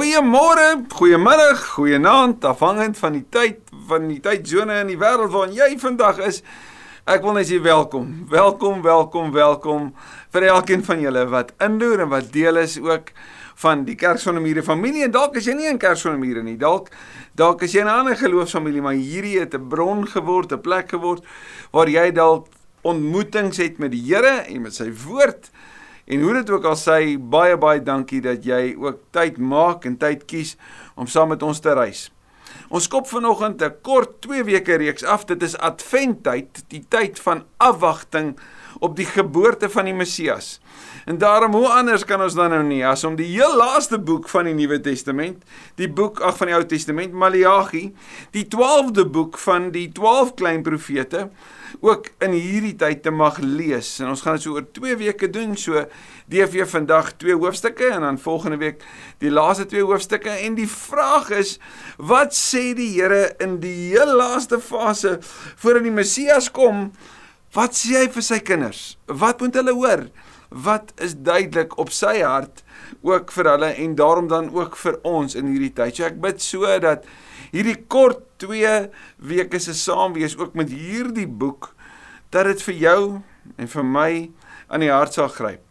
Goeiemôre, goeiemiddag, goeienaand, afhangend van die tyd van die tydsone in die wêreld waarin jy vandag is. Ek wil net sê welkom. Welkom, welkom, welkom vir elkeen van julle wat indoor en wat deel is ook van die Kerksonnemure familie. En dalk is jy nie in Kerksonnemure nie. Dalk dalk is jy 'n ander geloofsfamilie, maar hierdie het 'n bron geword, 'n plek geword waar jy dalk ontmoetings het met die Here en met sy woord. En hoe dit ook al sê, baie baie dankie dat jy ook tyd maak en tyd kies om saam met ons te reis. Ons skop vanoggend 'n kort 2 weke reeks af. Dit is Adventtyd, die tyd van afwagting op die geboorte van die Messias. En daarom hoe anders kan ons dan nou nie as om die heel laaste boek van die Nuwe Testament, die boek ag van die Ou Testament, Maleagi, die 12de boek van die 12 klein profete ook in hierdie tyd te mag lees. En ons gaan dit so oor 2 weke doen. So DV vandag twee hoofstukke en dan volgende week die laaste twee hoofstukke en die vraag is wat sê die Here in die heel laaste fase voordat die Messias kom? Wat sê hy vir sy kinders? Wat moet hulle hoor? Wat is duidelik op sy hart ook vir hulle en daarom dan ook vir ons in hierdie tyd. So ek bid so dat hierdie kort 2 weke se saamwees ook met hierdie boek dat dit vir jou en vir my aan die hart sal gryp.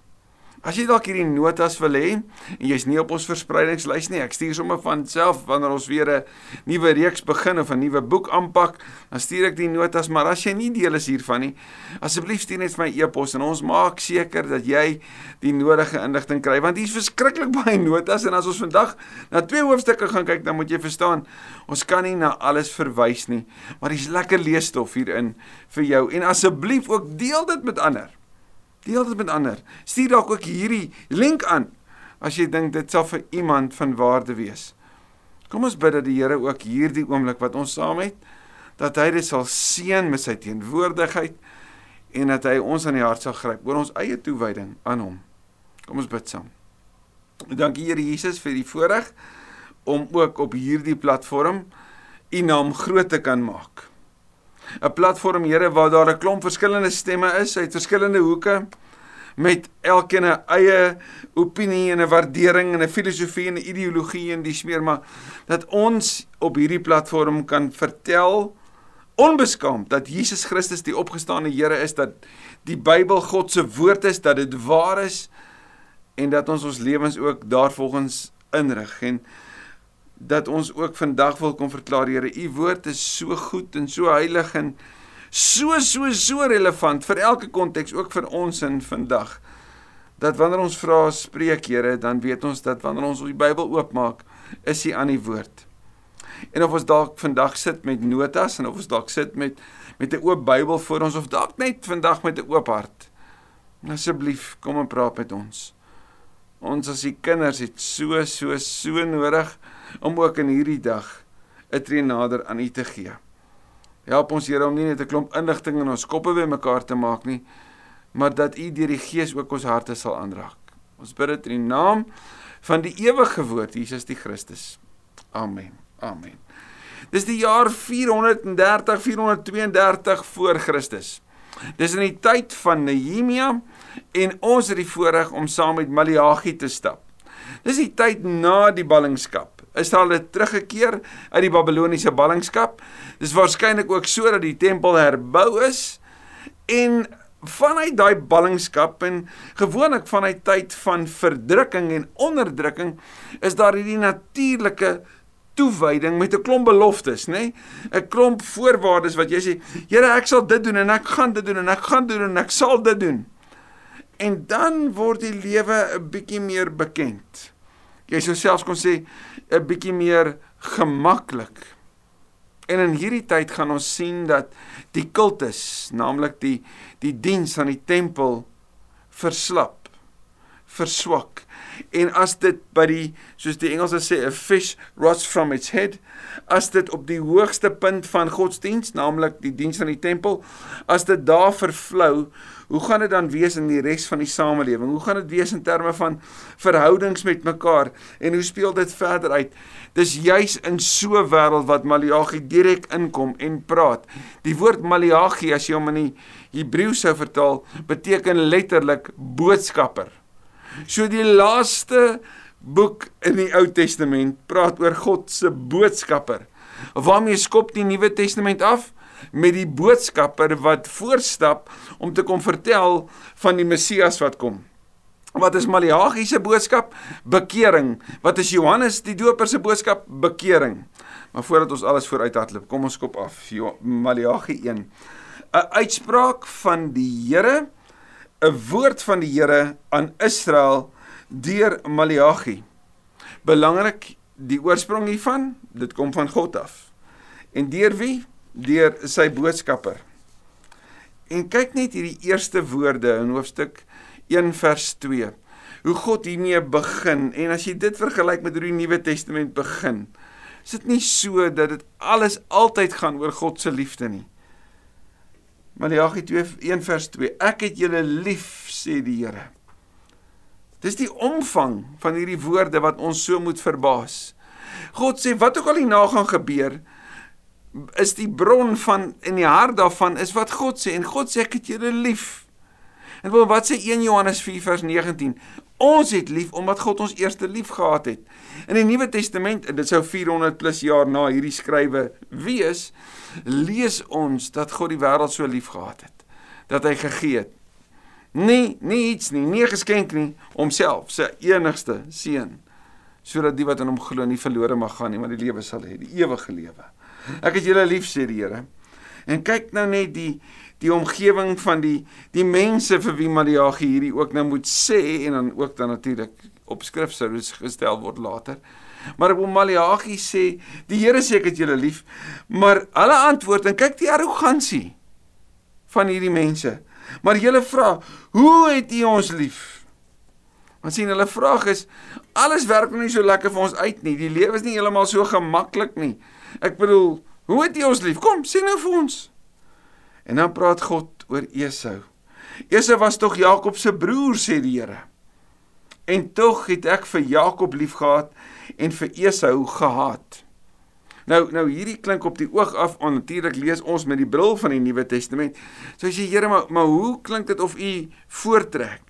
As jy dalk hierdie notas wil hê en jy's nie op ons verspreidingslys nie, ek stuur sommer van self wanneer ons weer 'n nuwe reeks begin of 'n nuwe boek aanpak, dan stuur ek die notas, maar as jy nie deel is hiervan nie, asseblief stuur net vir my e-pos en ons maak seker dat jy die nodige inligting kry want hier's verskriklik baie notas en as ons vandag na twee hoofstukke gaan kyk, dan moet jy verstaan, ons kan nie na alles verwys nie, maar dis lekker leesstof hierin vir jou en asseblief ook deel dit met ander. Deel dit met ander. Stuur dalk ook hierdie link aan as jy dink dit sal vir iemand van waarde wees. Kom ons bid dat die Here ook hierdie oomblik wat ons saam het, dat hy dit sal seën met sy teenwoordigheid en dat hy ons aan die hart sal gryp oor ons eie toewyding aan hom. Kom ons bid saam. Dankie Here Jesus vir die voorreg om ook op hierdie platform u naam groot te kan maak. 'n platform Here waar daar 'n klomp verskillende stemme is uit verskillende hoeke met elkeen 'n eie opinie en 'n waardering en 'n filosofie en 'n ideologie en dis meer maar dat ons op hierdie platform kan vertel onbeskaamd dat Jesus Christus die opgestane Here is dat die Bybel God se woord is dat dit waar is en dat ons ons lewens ook daarvolgens inrig. En dat ons ook vandag wil kom verklaar Here, u woord is so goed en so heilig en so so so relevant vir elke konteks, ook vir ons in vandag. Dat wanneer ons vra spreek Here, dan weet ons dat wanneer ons die Bybel oopmaak, is hy aan die woord. En of ons dalk vandag sit met notas en of ons dalk sit met met 'n oop Bybel voor ons of dalk net vandag met 'n oop hart. Asseblief, kom en praat met ons. Ons as die kinders het so so so nodig om ook in hierdie dag 'n tree nader aan U te gee. Help ons Here om nie net 'n klomp inligting in ons koppe by mekaar te maak nie, maar dat U deur die Gees ook ons harte sal aanraak. Ons bid dit in die naam van die ewige woord Jesus die Christus. Amen. Amen. Dis die jaar 430 432 voor Christus. Dis in die tyd van Nehemia en ons het die voorreg om saam met Maleagi te stap. Dis die tyd na die ballingskap. Israel het teruggekeer uit die Babiloniese ballingskap. Dis waarskynlik ook sodat die tempel herbou is en vanuit daai ballingskap en gewoonlik vanuit tyd van verdrukking en onderdrukking is daar hierdie natuurlike toewyding met 'n klomp beloftes, nê? Nee? 'n Klomp voorwaardes wat jy sê, Here, ek sal dit doen en ek gaan dit doen en ek gaan doen en ek sal dit doen. En dan word die lewe 'n bietjie meer bekend. Jy sou selfs kon sê 'n bietjie meer gemaklik. En in hierdie tyd gaan ons sien dat die kultus, naamlik die die diens aan die tempel verslap, verswak. En as dit by die soos die Engelse sê 'n fish rots from its head, as dit op die hoogste punt van godsdiens, naamlik die diens aan die tempel, as dit daar vervlou, hoe gaan dit dan wees in die res van die samelewing? Hoe gaan dit wees in terme van verhoudings met mekaar en hoe speel dit verder uit? Dis juis in so 'n wêreld wat Maleagi direk inkom en praat. Die woord Maleagi as jy hom in die Hebreë sou vertaal, beteken letterlik boodskapper. So die laaste boek in die Ou Testament praat oor God se boodskapper. Waarmee skop die Nuwe Testament af? Met die boodskapper wat voorstap om te kom vertel van die Messias wat kom. Wat is Maleagi se boodskap? Bekering. Wat is Johannes die Doper se boodskap? Bekering. Maar voordat ons alles vooruit hardloop, kom ons kop af. Maleagi 1. 'n Uitspraak van die Here, 'n woord van die Here aan Israel deur Maleagi. Belangrik die oorsprong hiervan, dit kom van God af. En deur wie? Deur sy boodskapper. En kyk net hierdie eerste woorde in hoofstuk 1 vers 2. Hoe God hiermee begin en as jy dit vergelyk met hoe die Nuwe Testament begin, is dit nie so dat dit alles altyd gaan oor God se liefde nie. Maleagi 2:1 vers 2 Ek het julle lief sê die Here. Dis die omvang van hierdie woorde wat ons so moet verbaas. God sê wat ook al hierna gaan gebeur is die bron van in die hart daarvan is wat God sê en God sê ek het julle lief. En wat sê 1 Johannes 4 vers 19? Ons het lief omdat God ons eerste lief gehad het. In die Nuwe Testament, en dit sou 400 plus jaar na hierdie skrywe wees, lees ons dat God die wêreld so lief gehad het dat hy gegee het. Nee, nie iets nie, nie 'n geskenk nie, homself, sy enigste seun, sodat die wat in hom glo nie verlore mag gaan nie, maar die lewe sal hê, die ewige lewe. Ek het julle lief sê die Here. En kyk nou net die die omgewing van die die mense vir wie Maleagi hierdie ook nou moet sê en dan ook dan natuurlik op skrif sou gestel word later. Maar op Maleagi sê die Here sê ek het julle lief, maar hulle antwoord en kyk die arrogansie van hierdie mense. Maar julle vra, hoe het U ons lief? Want sien hulle vraag is alles werk nie so lekker vir ons uit nie. Die lewe is nie heeltemal so gemaklik nie. Ek bedoel, hoe het U ons lief? Kom, sê nou vir ons. En dan praat God oor Esau. Esau was tog Jakob se broer sê die Here. En tog het ek vir Jakob liefgehad en vir Esau gehaat. Nou nou hierdie klink op die oog af onnatuurlik lees ons met die bril van die Nuwe Testament. So as jy Here maar maar hoe klink dit of u voortrek?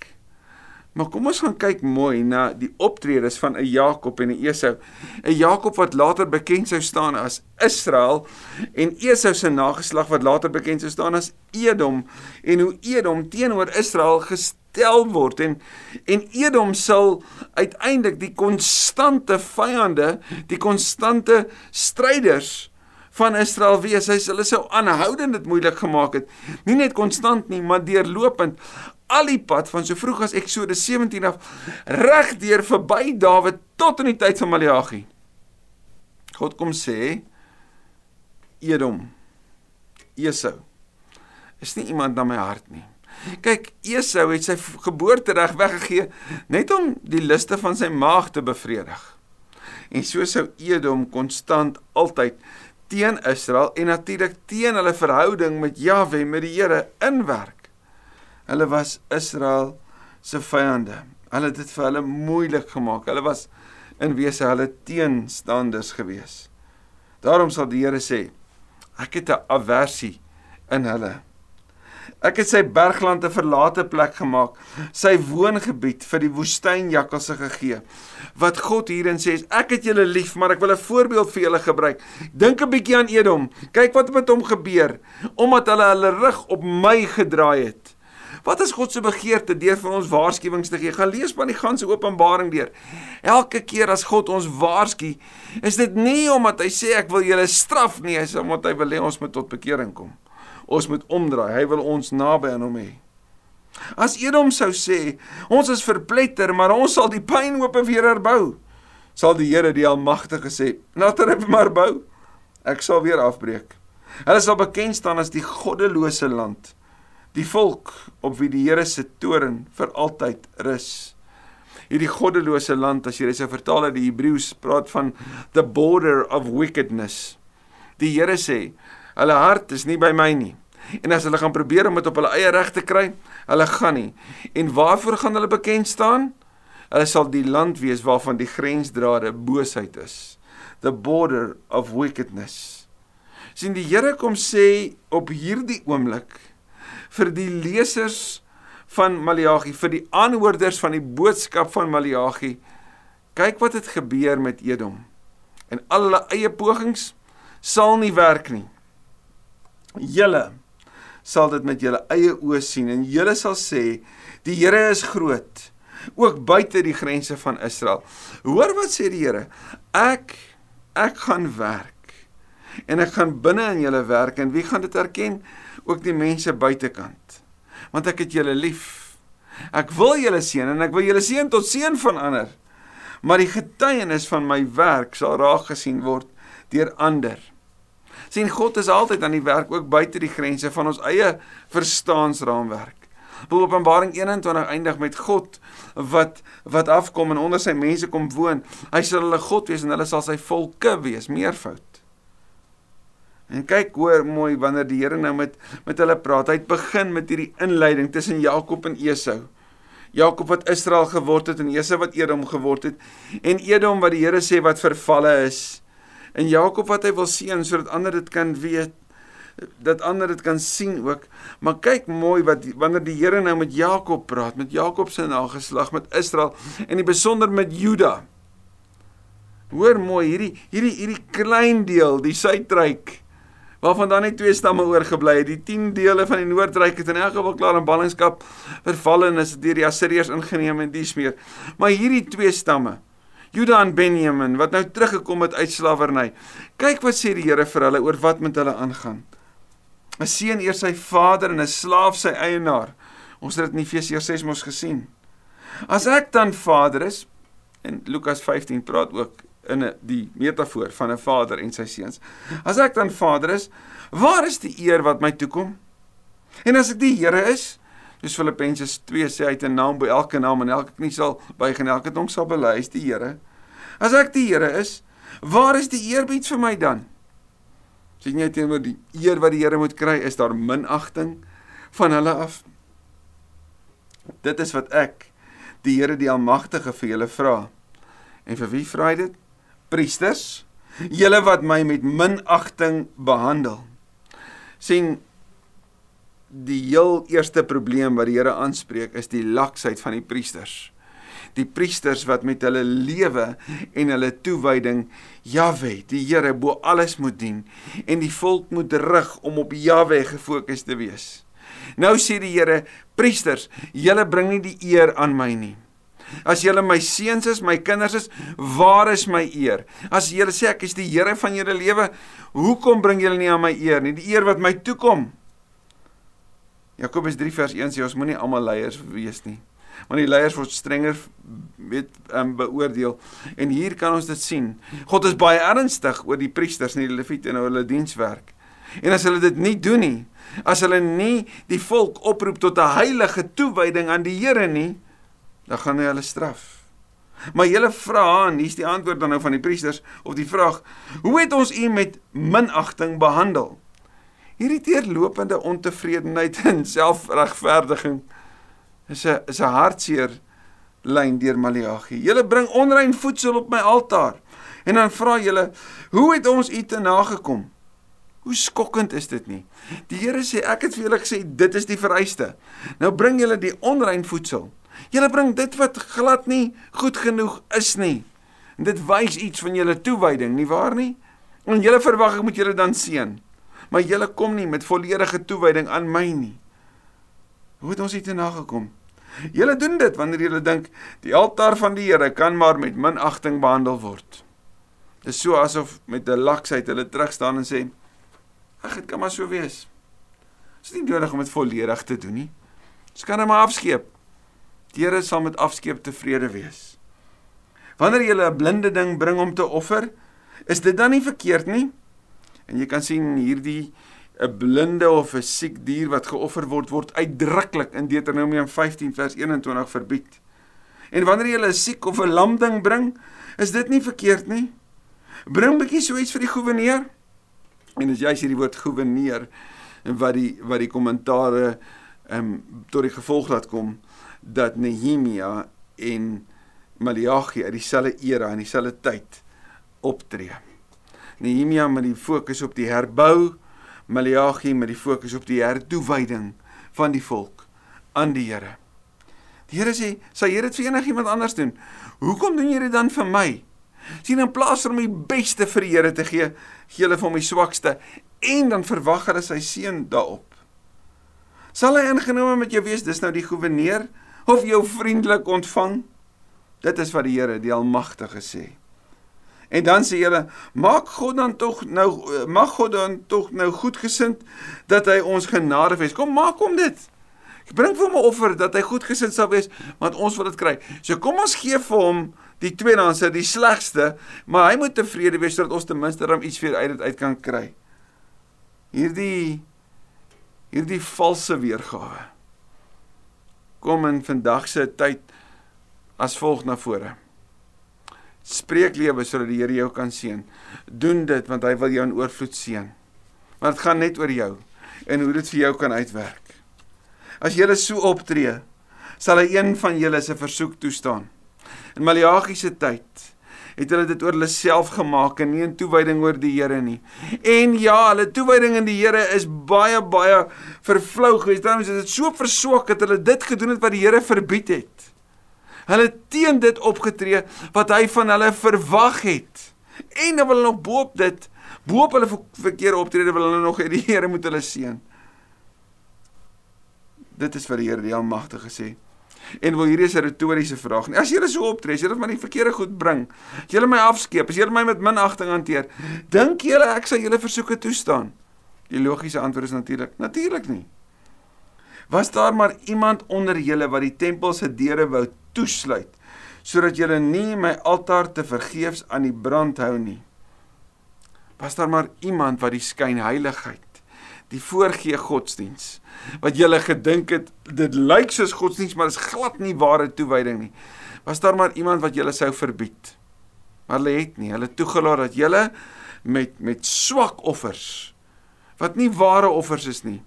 Maar kom ons gaan kyk mooi na die optredes van 'n Jakob en 'n Esau. 'n Jakob wat later bekend sou staan as Israel en Esau se nageslag wat later bekend sou staan as Edom en hoe Edom teenoor Israel gestel word en en Edom sal uiteindelik die konstante vyande, die konstante stryders van Israel wees. Hy hulle sou aanhoudend dit moeilik gemaak het. Nie net konstant nie, maar deurlopend al die pad van so vroeg as Eksodus 17 af reg deur verby Dawid tot in die tyd van Maleagi. God kom sê Edom Esau is nie iemand na my hart nie. Kyk, Esau het sy geboortereg weggegee net om die liste van sy maag te bevredig. En so sou Edom konstant altyd teen Israel en natuurlik teen hulle verhouding met Jahwe met die Here inwerk. Hulle was Israel se vyande. Hulle het dit vir hulle moeilik gemaak. Hulle was in wese hulle teenstanders gewees. Daarom sal die Here sê, ek het 'n aversie in hulle. Ek het sy bergland 'n verlate plek gemaak, sy woongebied vir die woestynjakkalse gegee. Wat God hierin sê is, ek het julle lief, maar ek wil 'n voorbeeld vir julle gebruik. Dink 'n bietjie aan Edom. Kyk wat met hom gebeur omdat hulle hulle rug op my gedraai het. Wat is God se begeerte deur vir ons waarskuwings te gee? Gaan lees maar die ganse Openbaring deur. Elke keer as God ons waarsku, is dit nie omdat hy sê ek wil julle straf nie, hy sê omdat hy wil hê ons moet tot bekering kom. Ons moet omdraai. Hy wil ons naby aan hom hê. As Edom sou sê, ons is verpletter, maar ons sal die pyn oop weer herbou, sal die Here die Almagtige sê, "Laat hulle maar bou. Ek sal weer afbreek." Hulle sal bekend staan as die goddelose land die volk op wie die Here se toorn vir altyd rus. Hierdie goddelose land as jy dit sou vertaal uit die Hebreëus praat van the border of wickedness. Die Here sê, hulle hart is nie by my nie. En as hulle gaan probeer om dit op hulle eie reg te kry, hulle gaan nie. En waarvoor gaan hulle bekend staan? Hulle sal die land wees waarvan die grensdrade boosheid is. The border of wickedness. Sien die Here kom sê op hierdie oomblik vir die lesers van Maleagi, vir die aanhoorders van die boodskap van Maleagi. Kyk wat het gebeur met Edom. En al hulle eie pogings sal nie werk nie. Julle sal dit met julle eie oë sien en julle sal sê die Here is groot ook buite die grense van Israel. Hoor wat sê die Here? Ek ek gaan werk en ek gaan binne in julle werk en wie gaan dit erken? Ook die mense buitekant. Want ek het julle lief. Ek wil julle seën en ek wil julle seën tot seën van ander. Maar die getuienis van my werk sal raak gesien word deur ander. Sien God is altyd aan die werk ook buite die grense van ons eie verstaansraamwerk. Bo Openbaring 21 eindig met God wat wat afkom en onder sy mense kom woon. Hy sal hulle God wees en hulle sal sy volke wees, meervoud. En kyk hoor mooi wanneer die Here nou met met hulle praat. Hy het begin met hierdie inleiding tussen Jakob en Esau. Jakob wat Israel geword het en Esau wat Edom geword het. En Edom wat die Here sê wat vervalle is. En Jakob wat hy wil seën sodat ander dit kan weet dat ander dit kan sien ook. Maar kyk mooi wat wanneer die Here nou met Jakob praat, met Jakob se nageslag, met Israel en in besonder met Juda. Hoor mooi hierdie hierdie hierdie klein deel, die suidryk waarvan dan net twee stamme oorgebly het. Die 10 dele van die noordryk het in elk geval klaar in ballingskap verval en is deur die Assiriërs ingeneem en dies meer. Maar hierdie twee stamme, Juda en Benjamin wat nou teruggekom het uit slawerny. Kyk wat sê die Here vir hulle oor wat met hulle aangaan. 'n Seun eers sy vader en 'n slaaf sy eienaar. Ons het dit in Efesiërs 6 mos gesien. As ek dan vader is en Lukas 15 praat ook in die metafoor van 'n vader en sy seuns. As ek dan vader is, waar is die eer wat my toekom? En as ek die Here is, soos Filippense 2 sê hy het 'n naam by elke naam en elke knie sal buig en elke tong sal bely, is die Here. As ek die Here is, waar is die eerbied vir my dan? Sien jy teenoor die eer wat die Here moet kry, is daar minagting van hulle af? Dit is wat ek die Here die Almagtige vir julle vra. En vir wie vra hy dit? Priesters, julle wat my met minagting behandel. sien die heel eerste probleem wat die Here aanspreek is die laksheid van die priesters. Die priesters wat met hulle lewe en hulle toewyding Jahwe, die Here bo alles moet dien en die volk moet rig om op Jahwe gefokus te wees. Nou sê die Here, priesters, julle bring nie die eer aan my nie. As julle my seuns is, my kinders is, waar is my eer? As julle sê ek is die Here van julle lewe, hoekom bring julle nie aan my eer nie? Die eer wat my toekom. Jakobus 3 vers 1 sê ons moenie almal leiers wees nie. Want die leiers word strenger weet um, beoordeel. En hier kan ons dit sien. God is baie ernstig oor die priesters en die leviete en hulle dienswerk. En as hulle dit nie doen nie, as hulle nie die volk oproep tot 'n heilige toewyding aan die Here nie, dan gaan hy hulle straf. Maar julle vra aan, hier's die antwoord dan nou van die priesters op die vraag: Hoe het ons u met minagting behandel? Hierdie teerlopende ontevredenheid en selfregverdiging is 'n is 'n hartseer lyn deur Maleagi. Julle bring onrein voedsel op my altaar. En dan vra julle: Hoe het ons u te nagekom? Hoe skokkend is dit nie? Die Here sê ek het vir julle gesê dit is die vereiste. Nou bring julle die onrein voedsel. Julle bring dit wat glad nie goed genoeg is nie. En dit wys iets van julle toewyding, nie waar nie? En julle verwag ek moet julle dan seën. Maar julle kom nie met volledige toewyding aan my nie. Hoe het ons hier te nagekom? Julle doen dit wanneer julle dink die altaar van die Here kan maar met minagting behandel word. Dit is so asof met 'n laksheid hulle terug staan en sê: "Ag, dit kan maar so wees." Dit is nie nodig om dit volledig te doen nie. Ons kan hom afskeep. Die Here sal met afskeep tevrede wees. Wanneer jy 'n blinde ding bring om te offer, is dit dan nie verkeerd nie? En jy kan sien hierdie 'n blinde of 'n siek dier wat geoffer word word uitdruklik in Deuteronomium 15 vers 21 verbied. En wanneer jy 'n siek of 'n lam ding bring, is dit nie verkeerd nie. Bring 'n bietjie so iets vir die goewerneur. En as jy sê die woord goewerneur en wat die wat die kommentare ehm um, tot die gevolg laat kom dat Nehemia en Maleagi uit dieselfde era en dieselfde tyd optree. Nehemia met die fokus op die herbou, Maleagi met die fokus op die hertoewyding van die volk aan die Here. Die Here sê, "Sal jy dit vir enigiemand anders doen? Hoekom doen jy dit dan vir my?" Sien in plaas om die beste vir die Here te gee, gee hulle vir hom die swakste en dan verwag hulle sy seën daarop. Sal hy ingenome met jou wees? Dis nou die goewerneur of jou vriendelik ontvang? Dit is wat die Here, die Almagtige sê. En dan sê hulle, maak God dan tog nou mag God dan tog nou goedgesind dat hy ons genade wees. Kom maak hom dit. Bring vir hom 'n offer dat hy goedgesind sal wees, want ons wil dit kry. So kom ons gee vir hom die tweedehandse, die slegste, maar hy moet tevrede wees sodat ons ten minste dan iets vir uit dit uit kan kry. Hierdie hierdie valse weergawe kom in vandag se tyd as volg na vore. Spreek lewe sodat die Here jou kan seën. Doen dit want hy wil jou in oorvloed seën. Want dit gaan net oor jou en hoe dit vir jou kan uitwerk. As julle so optree, sal hy een van julle se versoek toestaan. In Maleagi se tyd het hulle dit oor hulle self gemaak en nie 'n toewyding oor die Here nie. En ja, hulle toewyding in die Here is baie baie vervlou geweest. Daarom is dit so verswak dat hulle dit gedoen het wat die Here verbied het. Hulle teen dit opgetree wat hy van hulle verwag het. En dan wil hulle nog boop dit, boop hulle verkeerde optrede wil hulle nog hê die Here moet hulle seën. Dit is wat die Here die Almagtige sê. En wil hierdie is 'n retoriese vraag nie. As jy so optree, as jy net maar die verkeerde goed bring, as jy my afskeep, as jy my met minagting hanteer, dink jy ek sal julle versoeke toestaan? Die logiese antwoord is natuurlik, natuurlik nie. Was daar maar iemand onder julle wat die tempel se deure wou toesluit sodat julle nie my altaar te vergeefs aan die brand hou nie? Was daar maar iemand wat die skynheiligheid die voorgee godsdiens. Wat jy gedink het dit lyk soos godsdiens maar is glad nie ware toewyding nie. Was daar maar iemand wat jy sou verbied? Maar hulle het nie. Hulle toegelaat dat jy met met swak offers wat nie ware offers is nie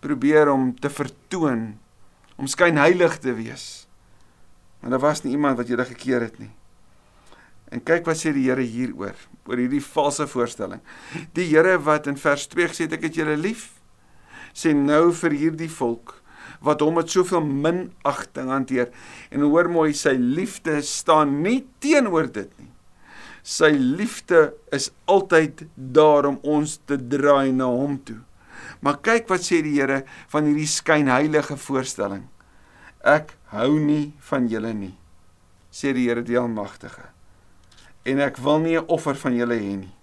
probeer om te vertoon om skynheilig te wees. Maar daar was nie iemand wat jy gekeer het nie. En kyk wat sê die Here hieroor, oor hierdie valse voorstelling. Die Here wat in vers 2 gesê het ek het julle lief, sê nou vir hierdie volk wat hom met soveel minagting hanteer. En hoor mooi, sy liefde staan nie teenoor dit nie. Sy liefde is altyd daar om ons te draai na hom toe. Maar kyk wat sê die Here van hierdie skynheilige voorstelling. Ek hou nie van julle nie, sê die Here die Almagtige en ek wil nie 'n offer van julle hê nie.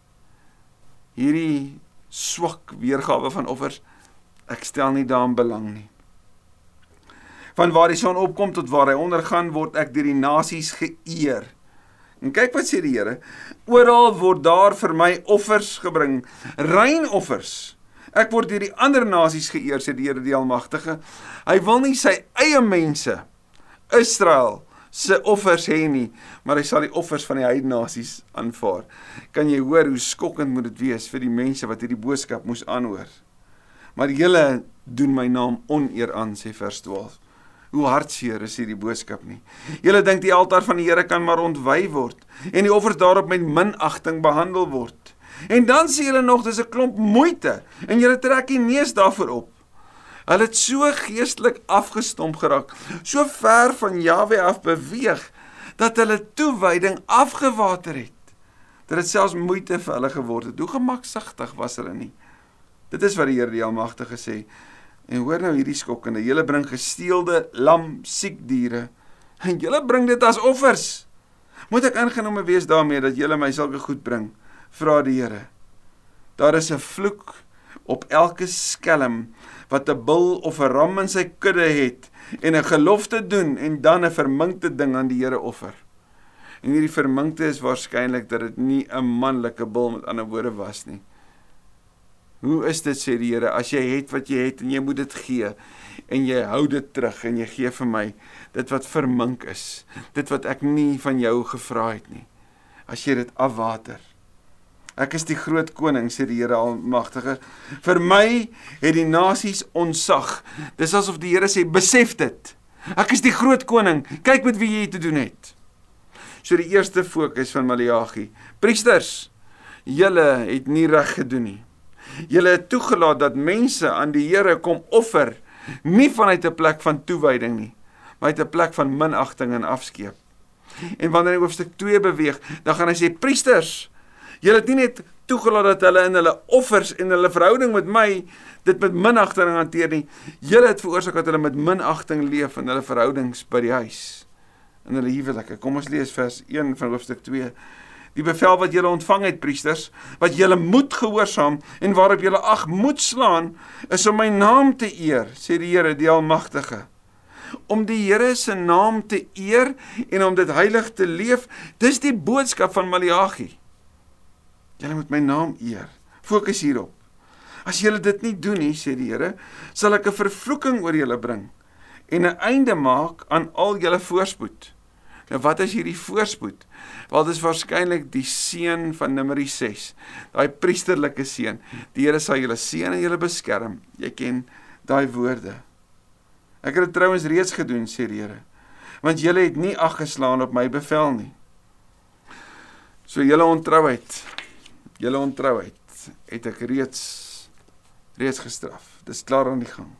Hierdie swak weergawe van offers, ek stel nie daarin belang nie. Van waar die son opkom tot waar hy ondergaan, word ek deur die nasies geëer. En kyk wat sê die Here, oral word daar vir my offers gebring, rein offers. Ek word deur die ander nasies geëer, sê die Here die Almagtige. Hy wil nie sy eie mense Israel se offers hê nie, maar hy sal die offers van die heidene nasies aanvaar. Kan jy hoor hoe skokkend moet dit wees vir die mense wat hierdie boodskap moes aanhoor? Maar julle doen my naam oneer aan, sê vers 12. Hoe hartseer is hierdie boodskap nie. Julle dink die altaar van die Here kan maar ontwy word en die offers daarop met minagting behandel word. En dan sê julle nog dis 'n klomp moeite en julle trek nie neus daarvoor op. Hulle het so geestelik afgestomp geraak, so ver van Jahwe af beweeg dat hulle toewyding afgewater het. Dat dit selfs moeite vir hulle geword het. Hoe gemaksigtig was hulle nie. Dit is wat die Here die Almagtige sê. En hoor nou hierdie skokkende. Julle bring gesteelde lam siek diere en julle bring dit as offers. Moet ek ingenome wees daarmee dat julle my sulke goed bring? Vra die Here. Daar is 'n vloek op elke skelm wat 'n bul of 'n ram in sy kudde het en 'n gelofte doen en dan 'n verminkte ding aan die Here offer. En hierdie verminkte is waarskynlik dat dit nie 'n manlike bul met ander woorde was nie. Hoe is dit sê die Here as jy het wat jy het en jy moet dit gee en jy hou dit terug en jy gee vir my dit wat vermink is, dit wat ek nie van jou gevra het nie. As jy dit afwater Ek is die groot koning, sê die Here Almagtige. Vir my het die nasies ontsag. Dis asof die Here sê, besef dit. Ek is die groot koning. Kyk met wie jy te doen het. So die eerste fokus van Maleagi. Priesters, julle het nie reg gedoen nie. Julle het toegelaat dat mense aan die Here kom offer, nie vanuit 'n plek van toewyding nie, maar het 'n plek van minagting en afskeep. En wanneer hy hoofstuk 2 beweeg, dan gaan hy sê priesters, julle het nie net toegelaat dat hulle in hulle offers en hulle verhouding met my dit met minagting hanteer nie. Julle het veroorsaak dat hulle met minagting leef in hulle verhoudings by die huis in hulle huwelike. Kom ons lees vers 1 van hoofstuk 2. Die bevel wat julle ontvang het priesters, wat julle moet gehoorsaam en waarop julle ag moet slaan, is om my naam te eer, sê die Here, die Almagtige om die Here se naam te eer en om dit heilig te leef. Dis die boodskap van Maleagi. Julle moet my naam eer. Fokus hierop. As julle dit nie doen nie, sê die Here, sal ek 'n vervloeking oor julle bring en 'n einde maak aan al julle voorspoed. Nou wat is hierdie voorspoed? Wel dis waarskynlik die seën van Numeri 6. Daai priesterlike seën. Die Here sal julle seën en julle beskerm. Jy ken daai woorde. Ek het dit trouens reeds gedoen, sê die Here. Want julle het nie ag geslaan op my bevel nie. So julle ontrouheid, julle ontrouheid het ek reeds reeds gestraf. Dis klaar aan die gang.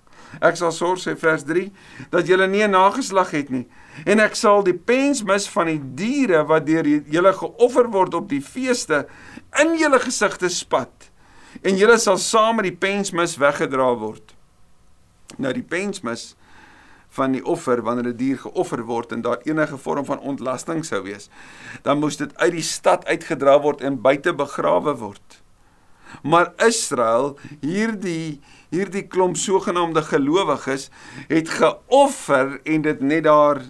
Ek sal sorg sê vers 3 dat julle nie 'n nageslag het nie en ek sal die pens mis van die diere wat deur julle geoffer word op die feeste in julle gesigte spat en julle sal saam met die pens mis weggedra word. Nou die pens mis van die offer wanneer 'n die dier geoffer word en daar enige vorm van ontlasting sou wees, dan moes dit uit die stad uitgedra word en buite begrawe word. Maar Israel, hierdie hierdie klomp sogenaamde gelowiges, het geoffer en dit net daar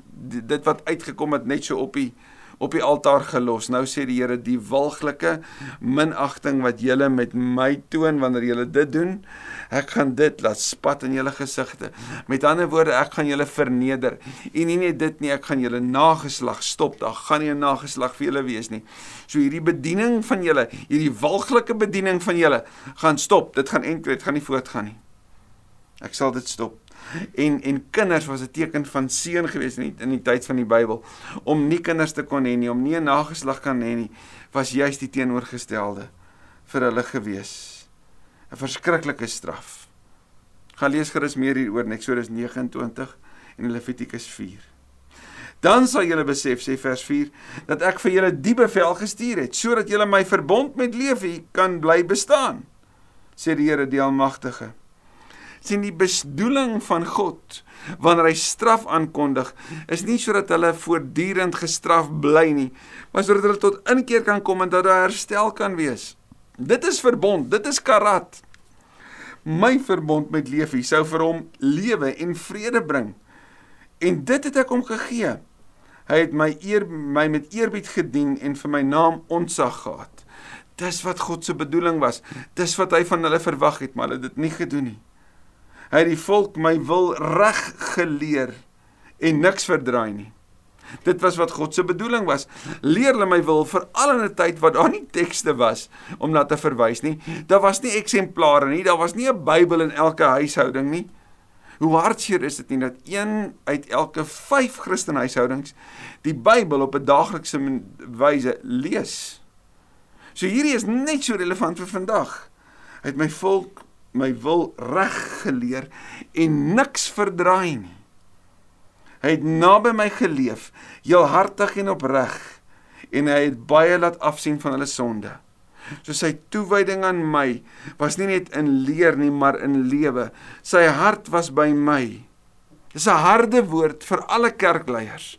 dit wat uitgekom het net so op die op die altaar gelos. Nou sê die Here die walglike minagting wat julle met my toon wanneer julle dit doen, ek gaan dit laat spat in julle gesigte. Met ander woorde, ek gaan julle verneder. En nie net dit nie, ek gaan julle nageslag stop. Daar gaan nie 'n nageslag vir julle wees nie. So hierdie bediening van julle, hierdie walglike bediening van julle gaan stop. Dit gaan eintlik gaan nie voortgaan nie. Ek sal dit stop. En en kinders was 'n teken van seën geweest in die, in die tyd van die Bybel. Om nie kinders te kon hê nie om nie 'n nageslag kan hê nie was juist die teenoorgestelde vir hulle gewees. 'n verskriklike straf. Gaan lees gerus meer hieroor in Eksodus 29 en Levitikus 4 dan sal julle besef sê vers 4 dat ek vir julle die bevel gestuur het sodat julle my verbond met lewe kan bly bestaan sê die Here die almagtige sien die bedoeling van God wanneer hy straf aankondig is nie sodat hulle voortdurend gestraf bly nie maar sodat hulle tot inkeer kan kom en dat daar herstel kan wees. Dit is verbond dit is karat. My verbond met Lewi sou vir hom lewe en vrede bring. En dit het ek hom gegee. Hy het my eer my met eerbied gedien en vir my naam ontzag gehad. Dis wat God se bedoeling was. Dis wat hy van hulle verwag het maar hulle het dit nie gedoen nie Hy die volk my wil reg geleer en niks verdraai nie. Dit was wat God se bedoeling was. Leer hulle my wil vir al 'n tyd wat daar nie tekste was om na te verwys nie. Daar was nie eksemplare nie. Daar was nie 'n Bybel in elke huishouding nie. Hoe hartseer is dit nie dat een uit elke 5 Christen huishoudings die Bybel op 'n daaglikse wyse lees. So hierdie is net so relevant vir vandag. Hy het my volk my wil reg geleer en niks verdraai nie. Hy het naby my geleef, heel hartig en opreg, en hy het baie laat afsien van hulle sonde. So sy toewyding aan my was nie net in leer nie, maar in lewe. Sy hart was by my. Dis 'n harde woord vir alle kerkleiers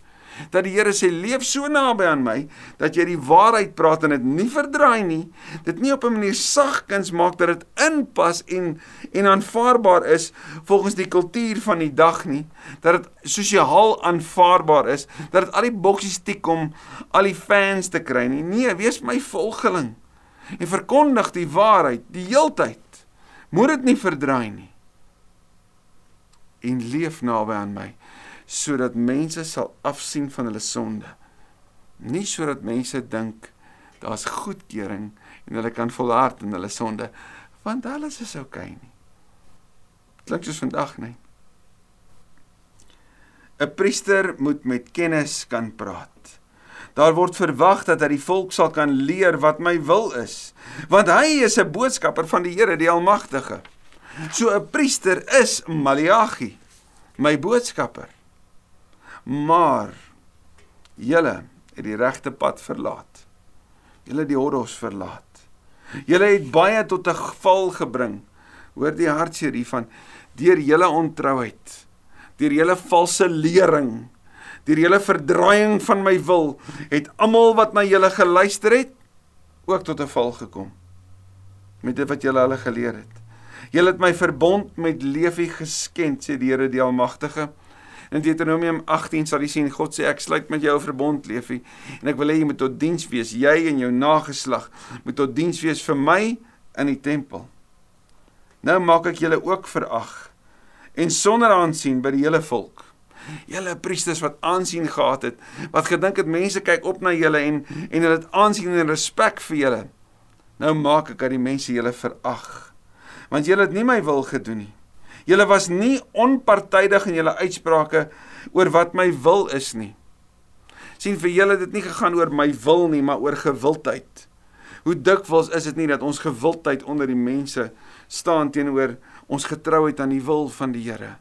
dat die Here sê leef so naby aan my dat jy die waarheid praat en dit nie verdraai nie, dit nie op 'n manier sagkens maak dat dit inpas en en aanvaarbaar is volgens die kultuur van die dag nie, dat dit sosiaal aanvaarbaar is, dat dit al die boksies tik om al die fans te kry nie. Nee, wees my volgeling en verkondig die waarheid die heeltyd. Moet dit nie verdraai nie. En leef naby aan my sodat mense sal afsien van hulle sonde. Nie sodat mense dink daar's goedkeuring en hulle kan volhard in hulle sonde, want alles is oukei okay nie. Klink soos vandag, nee. 'n Priester moet met kennis kan praat. Daar word verwag dat hy die volk sal kan leer wat my wil is, want hy is 'n boodskapper van die Here, die Almagtige. So 'n priester is Maleagi, my boodskapper. Maar julle het die regte pad verlaat. Julle het die horrors verlaat. Julle het baie tot 'n val gebring. Hoor die hartseer hiervan deur julle ontrouheid. Deur julle valse lering. Deur julle verdraaiing van my wil het almal wat na julle geluister het ook tot 'n val gekom. Met dit wat julle hulle geleer het. Julle het my verbond met Leefie geskend, sê die Here die Almagtige. In Deuteronomium 18 sal jy sien God sê ek sluit met jou 'n verbond, Leefie, en ek wil hê jy moet tot diens wees, jy en jou nageslag moet tot diens wees vir my in die tempel. Nou maak ek julle ook verag en sonder aansien by die hele volk. Julle priesters wat aansien gehad het, wat gedink het mense kyk op na julle en en hulle het aansien en respek vir julle. Nou maak ek dat die mense julle verag. Want julle het nie my wil gedoen nie. Julle was nie onpartydig in julle uitsprake oor wat my wil is nie. sien vir julle dit nie gegaan oor my wil nie, maar oor gewildheid. Hoe dikwels is dit nie dat ons gewildheid onder die mense staan teenoor ons getrouheid aan die wil van die Here.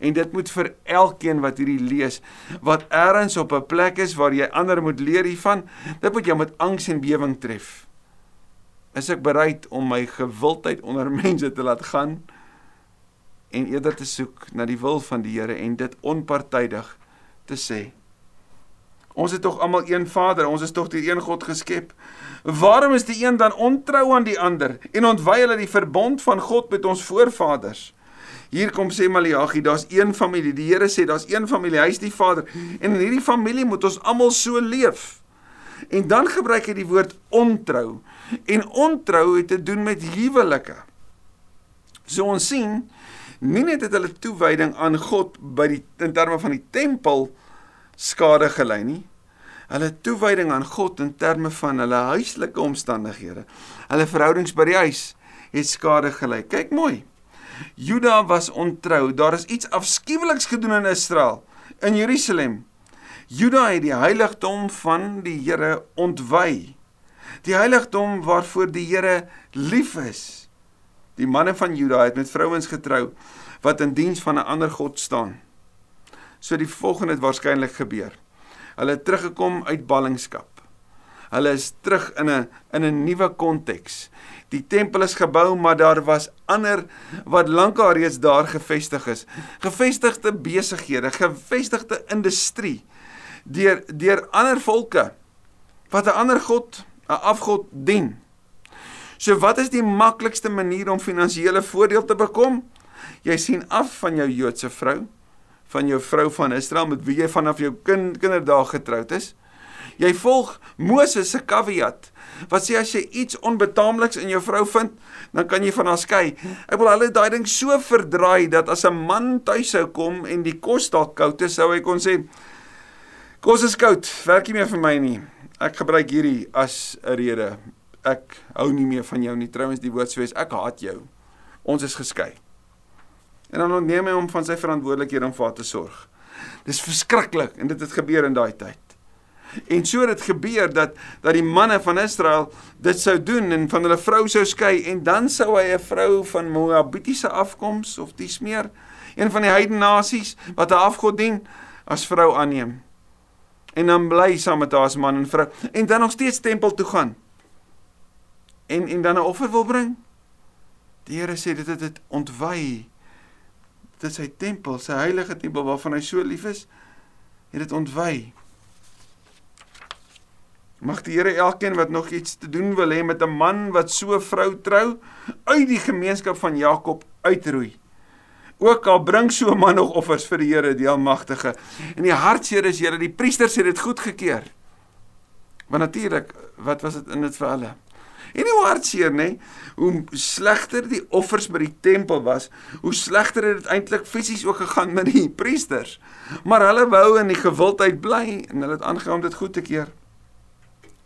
En dit moet vir elkeen wat hierdie lees, wat eers op 'n plek is waar jy ander moet leer hiervan, dit moet jou met angs en bewering tref. Is ek bereid om my gewildheid onder mense te laat gaan? En eerder te soek na die wil van die Here en dit onpartydig te sê. Ons het tog almal een Vader, ons is tog deur een God geskep. Waarom is die een dan ontrou aan die ander en ontwy hulle die verbond van God met ons voorvaders? Hier kom sê Maleagi, daar's een familie. Die Here sê daar's een familie, hy is die Vader. En in hierdie familie moet ons almal so leef. En dan gebruik hy die woord ontrou. En ontrou het te doen met huwelike. So ons sien nie net het hulle toewyding aan God by die in terme van die tempel skade gelei nie. Hulle toewyding aan God in terme van hulle huislike omstandighede, hulle verhoudings by die huis het skade gelei. Kyk mooi. Juda was ontrou. Daar is iets afskuweliks gedoen in Israel, in Jerusalem. Juda het die heiligdom van die Here ontwy. Die heiligdom waarvoor die Here lief is. Die manne van Juda het met vrouens getrou wat in diens van 'n ander god staan. So die volgende het waarskynlik gebeur. Hulle het teruggekom uit ballingskap. Hulle is terug in 'n in 'n nuwe konteks. Die tempel is gebou, maar daar was ander wat lankal reeds daar gevestig is. Gevestigde besighede, gevestigde industrie deur deur ander volke wat 'n ander god, 'n afgod dien. So wat is die maklikste manier om finansiële voordeel te bekom? Jy sien af van jou Joodse vrou, van jou vrou van Israel met wie jy vanaf jou kind kinderdae getroud is. Jy volg Moses se caveat wat sê as jy iets onbetaamliks in jou vrou vind, dan kan jy van haar skei. Ek wil hulle daai ding so verdraai dat as 'n man tuis sou kom en die kos dalk koud is, sou hy kon sê kos is koud, werk nie meer vir my nie. Ek gebruik hierdie as 'n rede ek hou nie meer van jou nie. Trouwens die woord sê ek haat jou. Ons is geskei. En dan ontneem hy hom van sy verantwoordelikhede om vir haar te sorg. Dis verskriklik en dit het gebeur in daai tyd. En so het dit gebeur dat dat die manne van Israel dit sou doen en van hulle vrou sou skei en dan sou hy 'n vrou van Moabitiese afkoms of dis meer een van die heidene nasies wat 'n afgod dien as vrou aanneem. En dan bly saam met haar as man en vrou en dan nog steeds tempel toe gaan en en dan 'n offer wil bring. Die Here sê dit het dit ontwy. Dit is sy tempel, sy heilige tempel waarvan hy so lief is. Het dit ontwy. Mag die Here elkeen wat nog iets te doen wil hê met 'n man wat so 'n vrou trou, uit die gemeenskap van Jakob uitroei. Ook al bring so 'n man nog offers vir die Here, die Almagtige. En die hartseer is, Here, die priesters het dit goedgekeur. Want natuurlik, wat was dit in dit vir hulle? En hoe hartseer, nê? Hoe slegter die offers by die tempel was, hoe slegter het dit eintlik fisies ook gegaan met die priesters. Maar hulle wou in die gewildheid bly en hulle het aangehou om dit goed te keer.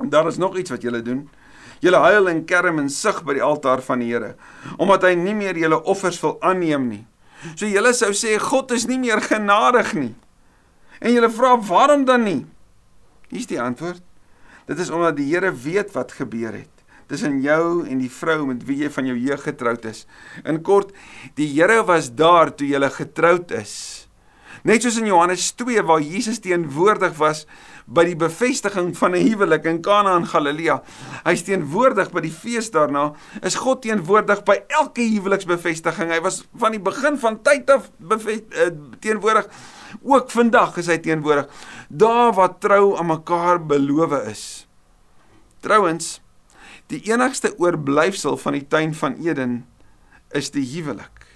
En daar is nog iets wat julle doen. Julle huil en kerm en sug by die altaar van die Here, omdat hy nie meer julle offers wil aanneem nie. So julle sou sê God is nie meer genadig nie. En julle vra waarom dan nie? Hier's die antwoord. Dit is omdat die Here weet wat gebeur het tussen jou en die vrou met wie jy van jou jeug getroud is. In kort, die Here was daar toe jy getroud is. Net soos in Johannes 2 waar Jesus teenwoordig was by die bevestiging van 'n huwelik in Kana in Galilea. Hy's teenwoordig by die fees daarna. Is God teenwoordig by elke huweliksbevestiging. Hy was van die begin van tyd af uh, teenwoordig. Ook vandag is hy teenwoordig. Daar waar trou aan mekaar beloof is. Trouwens, die enigste oorblyfsel van die tuin van Eden is die huwelik.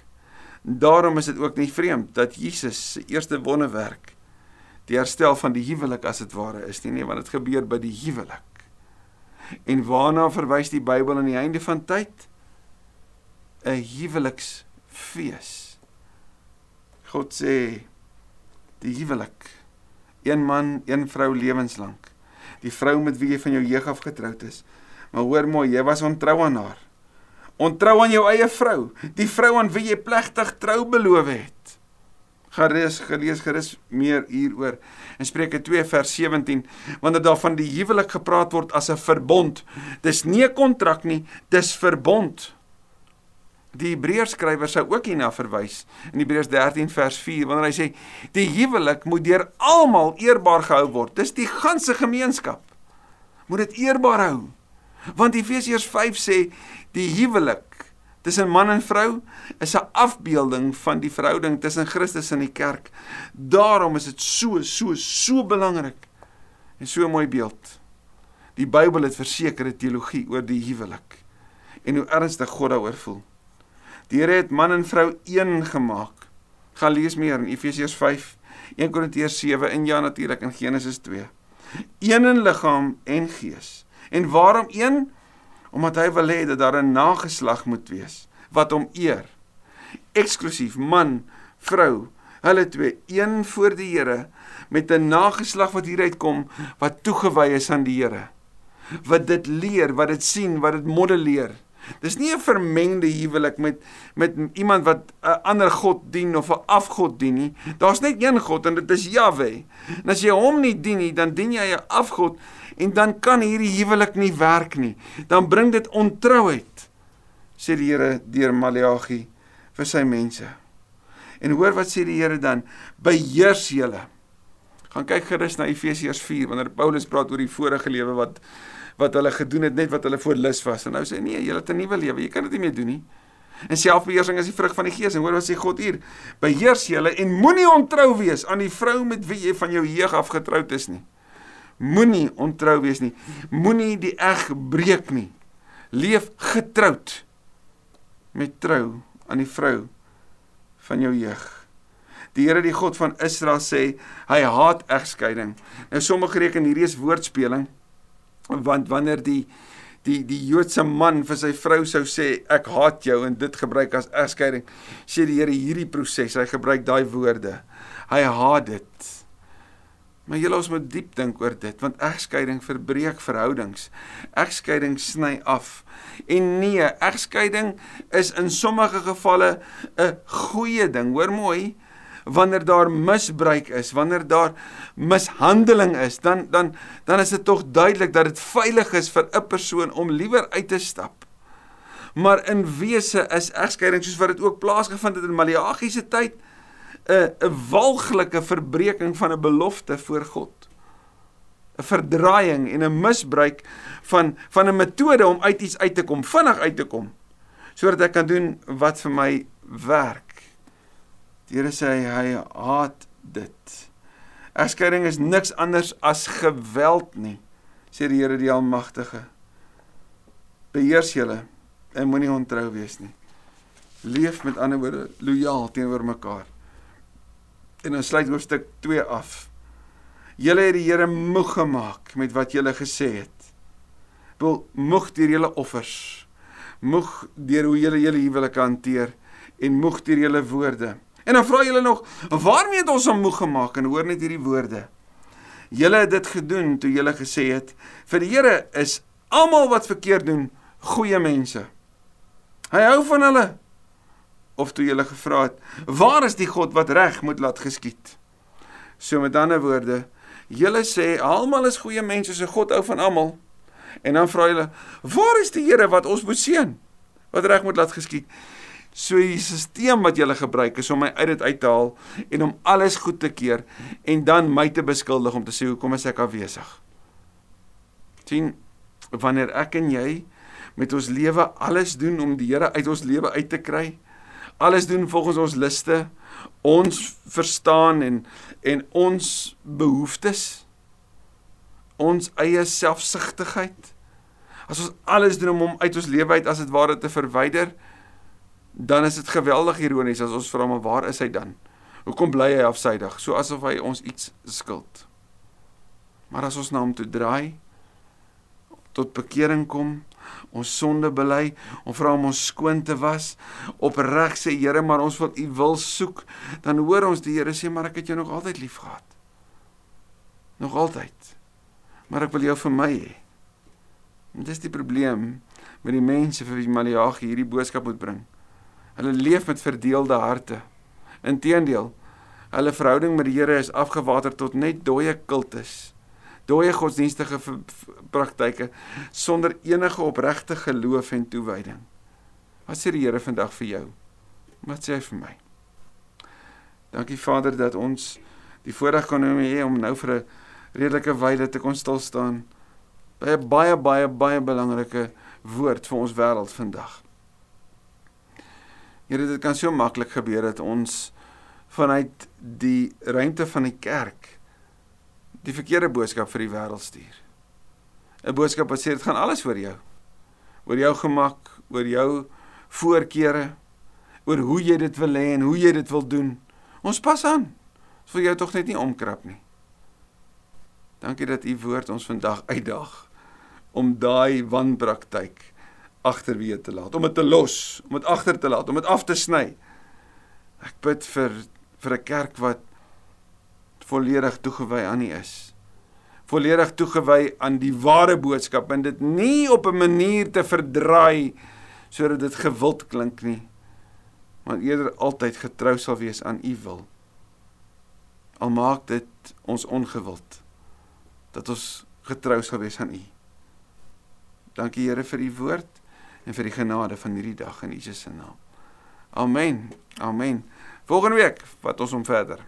Daarom is dit ook nie vreemd dat Jesus se eerste wonderwerk die herstel van die huwelik as dit ware is nie, nie want dit gebeur by die huwelik. En waarna verwys die Bybel aan die einde van tyd? 'n Huweliksfees. God sê die huwelik, een man, een vrou lewenslank. Die vrou met wie jy van jou jeug af getroud is. Maar hoor mooi, jy was ontrou aan haar. Ontrou aan jou eie vrou, die vrou aan wie jy plegtig trou beloof het. Gerus gelees gerus meer hieroor. In Spreuke 2 vers 17, wanneer daar van die huwelik gepraat word as 'n verbond, dis nie 'n kontrak nie, dis verbond. Die Hebreërs skrywer sou ook hierna verwys in Hebreërs 13 vers 4 wanneer hy sê die huwelik moet deur almal eerbaar gehou word. Dis die ganse gemeenskap. Moet dit eerbaar hou. Want Efesiërs 5 sê die huwelik tussen man en vrou is 'n afbeelding van die verhouding tussen Christus en die kerk. Daarom is dit so so so belangrik en so 'n mooi beeld. Die Bybel het versekerde teologie oor die huwelik en hoe ernstig God daaroor voel. Die Here het man en vrou een gemaak. Gaan lees meer in Efesiërs 5, 1 Korintiërs 7 en ja natuurlik in Genesis 2. Een in liggaam en gees. En waarom een? Omdat hy wil hê dat daar 'n nageslag moet wees wat hom eer. Eksklusief man, vrou, hulle twee een voor die Here met 'n nageslag wat hieruit kom wat toegewy is aan die Here. Wat dit leer, wat dit sien, wat dit modelleer. Dis nie 'n vermengde huwelik met met iemand wat 'n ander god dien of 'n afgod dien nie. Daar's net een God en dit is Jahwe. En as jy hom nie dien nie, dan dien jy 'n afgod en dan kan hierdie huwelik nie werk nie. Dan bring dit ontrouheid, sê die Here deur Maleagi vir sy mense. En hoor wat sê die Here dan? Beheers julle. Gaan kyk gerus na Efesiërs 4 wanneer Paulus praat oor die vorige lewe wat wat hulle gedoen het net wat hulle voor lus was. En nou sê nee, jy het 'n nuwe lewe. Jy kan dit nie meer doen nie. En selfbeheersing is die vrug van die Gees. En hoor wat sê God hier? Beheers julle en moenie ontrou wees aan die vrou met wie jy van jou jeug af getroud is nie. Moenie ontrou wees nie. Moenie die eg breek nie. Leef getroud met trou aan die vrou van jou jeug. Die Here die God van Israel sê hy haat egskeiding. Nou sommige reken hierdie is woordspeling want wanneer die die die Joodse man vir sy vrou sou sê ek haat jou en dit gebruik as egskeiding sê die Here hierdie proses hy gebruik daai woorde. Hy haat dit. Maar julle ons moet diep dink oor dit want egskeiding verbreek verhoudings. Egskeiding sny af. En nee egskeiding is in sommige gevalle 'n goeie ding. Hoor mooi wanneer daar misbruik is, wanneer daar mishandeling is, dan dan dan is dit tog duidelik dat dit veilig is vir 'n persoon om liewer uit te stap. Maar in wese is egskeiding soos wat dit ook plaasgevind het in Maleagi se tyd 'n 'n walglike verbreeking van 'n belofte voor God. 'n verdraaiing en 'n misbruik van van 'n metode om uit iets uit te kom, vinnig uit te kom sodat ek kan doen wat vir my werk. Here sê hy haat dit. Egskeiding is niks anders as geweld nie, sê die Here die Almagtige. Beheers julle en moenie ontrou wees nie. Leef met ander woorde lojaal teenoor mekaar. En dan sluit hoofstuk 2 af. Julle het die Here moeg gemaak met wat julle gesê het. Wil moeg deur julle offers. Moeg deur hoe julle julle huwelike hanteer en moeg deur julle woorde. En dan vra julle nog, waarmee het ons hom moeg gemaak? En hoor net hierdie woorde. Julle het dit gedoen toe julle gesê het, vir die Here is almal wat verkeerd doen, goeie mense. Hy hou van hulle. Of toe julle gevra het, waar is die God wat reg moet laat geskied? So met ander woorde, julle sê almal is goeie mense, so God hou van almal. En dan vra julle, waar is die Here wat ons moet seën? Wat reg moet laat geskied? So die stelsel wat jy gebruik is om my uit dit uit te haal en om alles goed te keer en dan my te beskuldig om te sê hoekom is ek afwesig. sien wanneer ek en jy met ons lewe alles doen om die Here uit ons lewe uit te kry, alles doen volgens ons liste, ons verstaan en en ons behoeftes, ons eie selfsugtigheid. As ons alles doen om hom uit ons lewe uit as dit ware te verwyder, dan is dit geweldig ironies as ons vra maar waar is hy dan? Hoekom bly hy afsydig? So asof hy ons iets skuld. Maar as ons na hom toe draai, tot bekering kom, ons sonde bely, ons vra om ons skoon te was, opreg sê Here, maar ons wil U wil soek, dan hoor ons die Here sê maar ek het jou nog altyd liefgehad. Nog altyd. Maar ek wil jou vir my hê. Dit is die probleem met die mense vir wie Maleagi hierdie boodskap moet bring. Hulle leef met verdeelde harte. Inteendeel, hulle verhouding met die Here is afgewater tot net dooie kultus. Dooie godsdienstige praktyke sonder enige opregte geloof en toewyding. Wat sê die Here vandag vir jou? Wat sê hy vir my? Dankie Vader dat ons die voorreg kan hê om nou vir 'n redelike wyle te kon stil staan by 'n baie baie baie belangrike woord vir ons wêreld vandag. Here, dit kan so maklik gebeur dat ons vanuit die ruimte van die kerk die verkeerde boodskap vir die wêreld stuur. 'n Boodskap wat sê dit gaan alles oor jou. Oor jou gemak, oor jou voorkeure, oor hoe jy dit wil hê en hoe jy dit wil doen. Ons pas aan. Ons wil jou tog net nie omkrap nie. Dankie dat u woord ons vandag uitdaag om daai wanpraktyk agterweë te laat, om dit te los, om dit agter te laat, om dit af te sny. Ek bid vir vir 'n kerk wat volledig toegewy aan U is. Volledig toegewy aan die ware boodskap en dit nie op 'n manier te verdraai sodat dit gewild klink nie, maar eerder altyd getrou sal wees aan U wil. Al maak dit ons ongewild dat ons getrou sal wees aan U. Dankie Here vir U woord en vir die genade van hierdie dag in Jesus se naam. Amen. Amen. Volgende week wat ons om verder